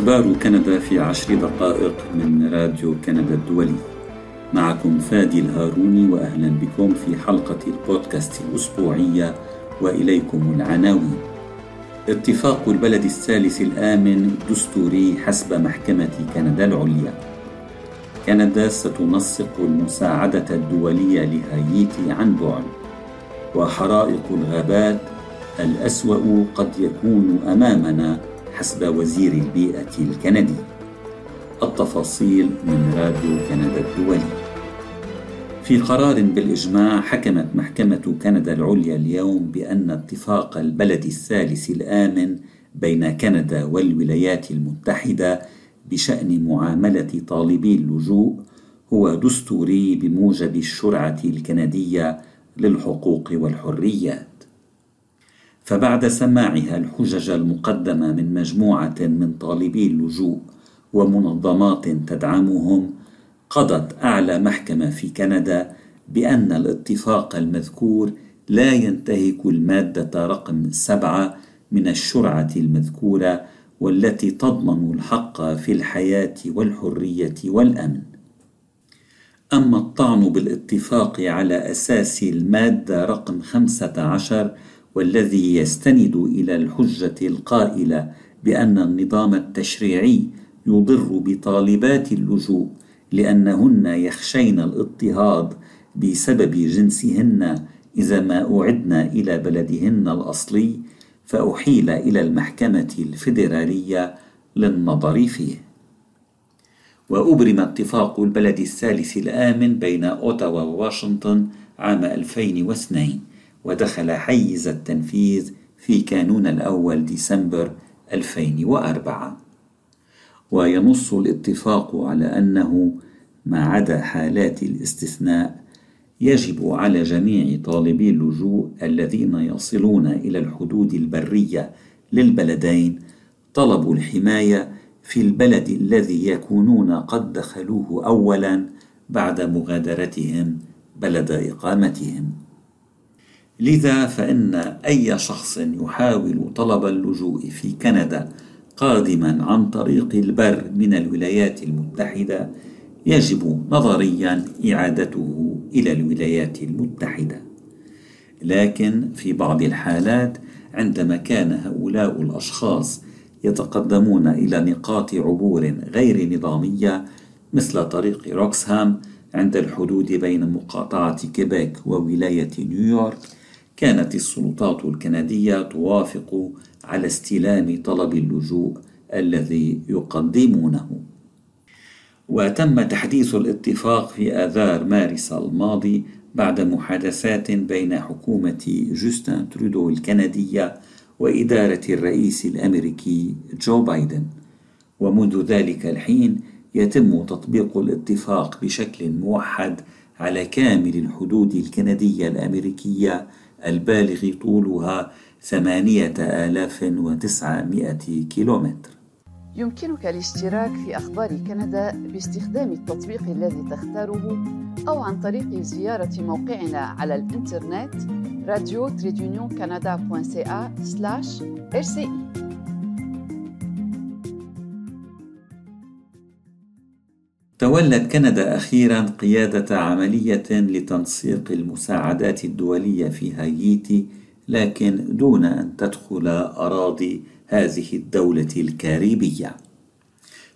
أخبار كندا في عشر دقائق من راديو كندا الدولي. معكم فادي الهاروني وأهلا بكم في حلقة البودكاست الأسبوعية وإليكم العناوين. اتفاق البلد الثالث الآمن دستوري حسب محكمة كندا العليا. كندا ستنسق المساعدة الدولية لهايتي عن بعد. وحرائق الغابات الأسوأ قد يكون أمامنا حسب وزير البيئة الكندي. التفاصيل من راديو كندا الدولي. في قرار بالإجماع حكمت محكمة كندا العليا اليوم بأن اتفاق البلد الثالث الآمن بين كندا والولايات المتحدة بشأن معاملة طالبي اللجوء هو دستوري بموجب الشرعة الكندية للحقوق والحريات فبعد سماعها الحجج المقدمة من مجموعة من طالبي اللجوء ومنظمات تدعمهم قضت أعلى محكمة في كندا بأن الاتفاق المذكور لا ينتهك المادة رقم سبعة من الشرعة المذكورة والتي تضمن الحق في الحياة والحرية والأمن. أما الطعن بالاتفاق على أساس المادة رقم خمسة عشر والذي يستند إلى الحجة القائلة بأن النظام التشريعي يضر بطالبات اللجوء لأنهن يخشين الاضطهاد بسبب جنسهن إذا ما اعدن إلى بلدهن الأصلي فأحيل إلى المحكمة الفيدرالية للنظر فيه. وأبرم اتفاق البلد الثالث الآمن بين أوتاوا وواشنطن عام 2002 ودخل حيز التنفيذ في كانون الأول ديسمبر 2004 وينص الاتفاق على أنه ما عدا حالات الاستثناء يجب على جميع طالبي اللجوء الذين يصلون إلى الحدود البرية للبلدين طلب الحماية في البلد الذي يكونون قد دخلوه أولا بعد مغادرتهم بلد إقامتهم. لذا فإن أي شخص يحاول طلب اللجوء في كندا قادما عن طريق البر من الولايات المتحدة يجب نظريا إعادته إلى الولايات المتحدة. لكن في بعض الحالات عندما كان هؤلاء الأشخاص يتقدمون إلى نقاط عبور غير نظامية مثل طريق روكسهام عند الحدود بين مقاطعة كيبيك وولاية نيويورك كانت السلطات الكندية توافق على استلام طلب اللجوء الذي يقدمونه. وتم تحديث الاتفاق في آذار مارس الماضي بعد محادثات بين حكومة جوستن ترودو الكندية وإدارة الرئيس الأمريكي جو بايدن. ومنذ ذلك الحين يتم تطبيق الاتفاق بشكل موحد على كامل الحدود الكندية الأمريكية البالغ طولها ثمانية آلاف وتسعمائة كيلومتر. يمكنك الاشتراك في أخبار كندا باستخدام التطبيق الذي تختاره أو عن طريق زيارة موقعنا على الإنترنت راديو تولت كندا أخيرا قيادة عملية لتنسيق المساعدات الدولية في هايتي لكن دون أن تدخل أراضي هذه الدولة الكاريبية.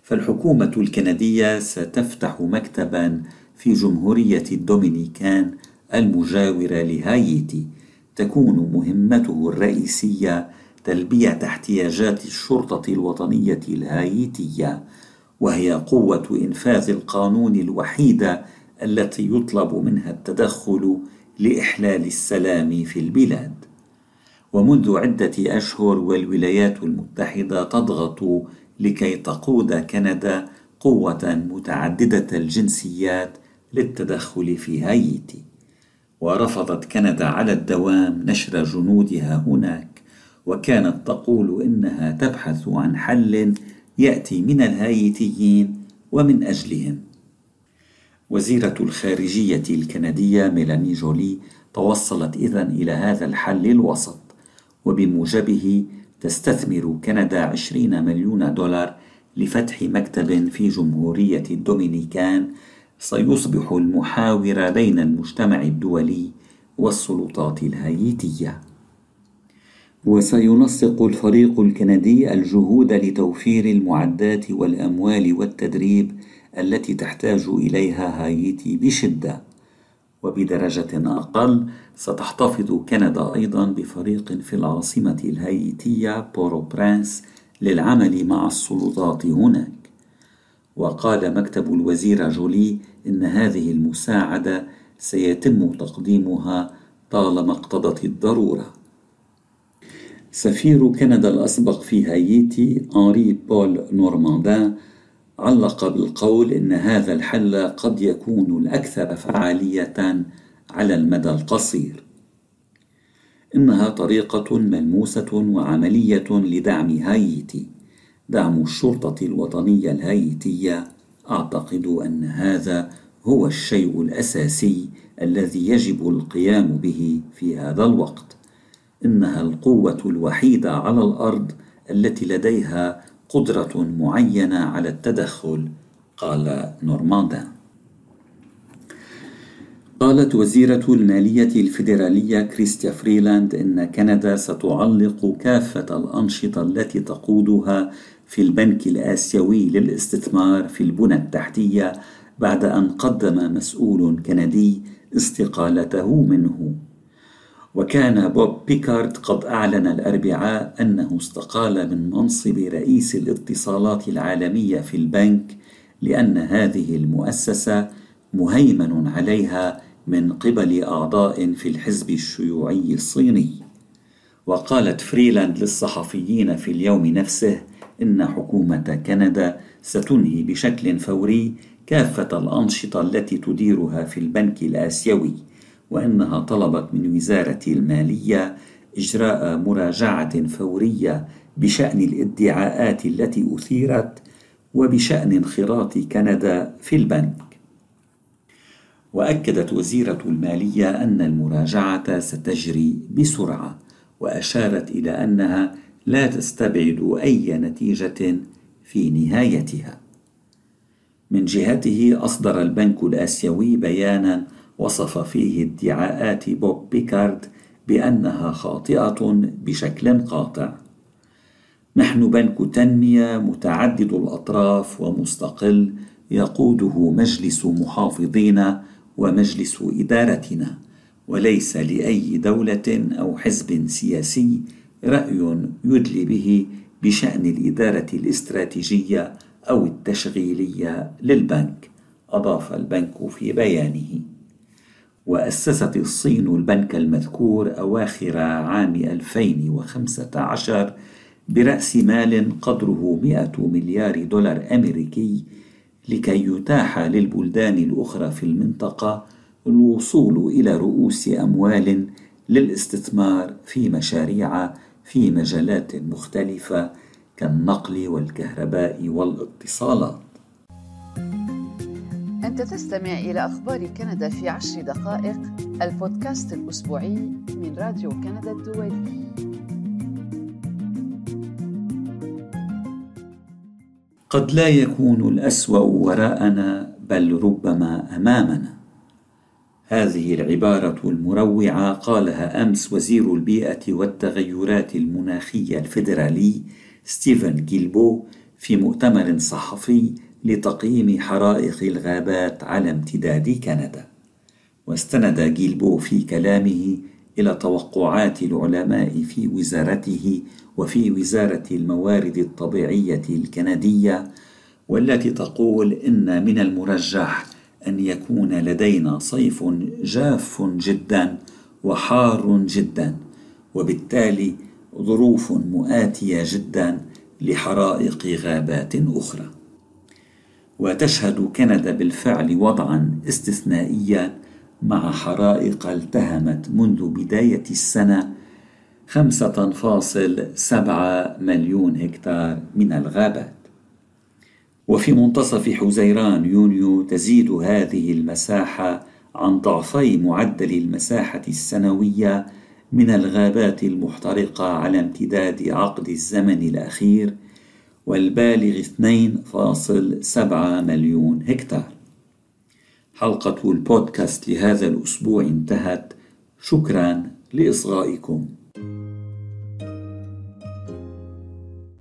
فالحكومة الكندية ستفتح مكتبا في جمهورية الدومينيكان المجاورة لهايتي. تكون مهمته الرئيسية تلبية احتياجات الشرطة الوطنية الهايتية وهي قوة إنفاذ القانون الوحيدة التي يطلب منها التدخل لإحلال السلام في البلاد. ومنذ عدة أشهر والولايات المتحدة تضغط لكي تقود كندا قوة متعددة الجنسيات للتدخل في هايتي. ورفضت كندا على الدوام نشر جنودها هناك وكانت تقول إنها تبحث عن حل يأتي من الهايتيين ومن أجلهم. وزيرة الخارجية الكندية ميلاني جولي توصلت اذا إلى هذا الحل الوسط وبموجبه تستثمر كندا 20 مليون دولار لفتح مكتب في جمهورية الدومينيكان سيصبح المحاور بين المجتمع الدولي والسلطات الهايتية. وسينسق الفريق الكندي الجهود لتوفير المعدات والأموال والتدريب التي تحتاج إليها هايتي بشدة. وبدرجة أقل ستحتفظ كندا أيضا بفريق في العاصمة الهايتية بور أو برانس للعمل مع السلطات هناك. وقال مكتب الوزير جولي إن هذه المساعدة سيتم تقديمها طالما اقتضت الضرورة. سفير كندا الأسبق في هايتي أنري بول نورماندان علق بالقول إن هذا الحل قد يكون الأكثر فعالية على المدى القصير. إنها طريقة ملموسة وعملية لدعم هايتي. دعم الشرطة الوطنية الهايتية أعتقد أن هذا هو الشيء الأساسي الذي يجب القيام به في هذا الوقت. إنها القوة الوحيدة على الأرض التي لديها قدرة معينة على التدخل قال نورماندان قالت وزيرة المالية الفيدرالية كريستيا فريلاند إن كندا ستعلق كافة الأنشطة التي تقودها في البنك الآسيوي للاستثمار في البنى التحتية بعد أن قدم مسؤول كندي استقالته منه. وكان بوب بيكارد قد أعلن الأربعاء أنه استقال من منصب رئيس الاتصالات العالمية في البنك لأن هذه المؤسسة مهيمن عليها من قبل أعضاء في الحزب الشيوعي الصيني. وقالت فريلاند للصحفيين في اليوم نفسه إن حكومة كندا ستنهي بشكل فوري كافة الأنشطة التي تديرها في البنك الآسيوي وإنها طلبت من وزارة المالية إجراء مراجعة فورية بشأن الادعاءات التي أثيرت وبشأن انخراط كندا في البنك. وأكدت وزيرة المالية أن المراجعة ستجري بسرعة وأشارت إلى أنها لا تستبعد أي نتيجة في نهايتها. من جهته أصدر البنك الآسيوي بيانا وصف فيه ادعاءات بوب بيكارد بأنها خاطئة بشكل قاطع. نحن بنك تنمية متعدد الأطراف ومستقل يقوده مجلس محافظين ومجلس إدارتنا وليس لأي دولة أو حزب سياسي رأي يدلي به بشأن الإدارة الاستراتيجية أو التشغيلية للبنك أضاف البنك في بيانه. وأسست الصين البنك المذكور أواخر عام 2015 برأس مال قدره 100 مليار دولار أمريكي لكي يتاح للبلدان الأخرى في المنطقة الوصول إلى رؤوس أموال للاستثمار في مشاريع في مجالات مختلفة كالنقل والكهرباء والاتصالات. أنت تستمع إلى أخبار كندا في عشر دقائق البودكاست الأسبوعي من راديو كندا الدولي. قد لا يكون الأسوأ وراءنا بل ربما أمامنا. هذه العبارة المروعة قالها أمس وزير البيئة والتغيرات المناخية الفيدرالي ستيفن جيلبو في مؤتمر صحفي لتقييم حرائق الغابات على امتداد كندا. واستند جيلبو في كلامه إلى توقعات العلماء في وزارته وفي وزارة الموارد الطبيعية الكندية والتي تقول إن من المرجح أن يكون لدينا صيف جاف جدا وحار جدا وبالتالي ظروف مؤاتية جدا لحرائق غابات أخرى. وتشهد كندا بالفعل وضعا استثنائيا مع حرائق التهمت منذ بداية السنة 5.7 مليون هكتار من الغابات. وفي منتصف حزيران يونيو تزيد هذه المساحة عن ضعفي معدل المساحة السنوية من الغابات المحترقة على امتداد عقد الزمن الأخير والبالغ 2.7 مليون هكتار. حلقة البودكاست لهذا الأسبوع انتهت. شكرا لإصغائكم.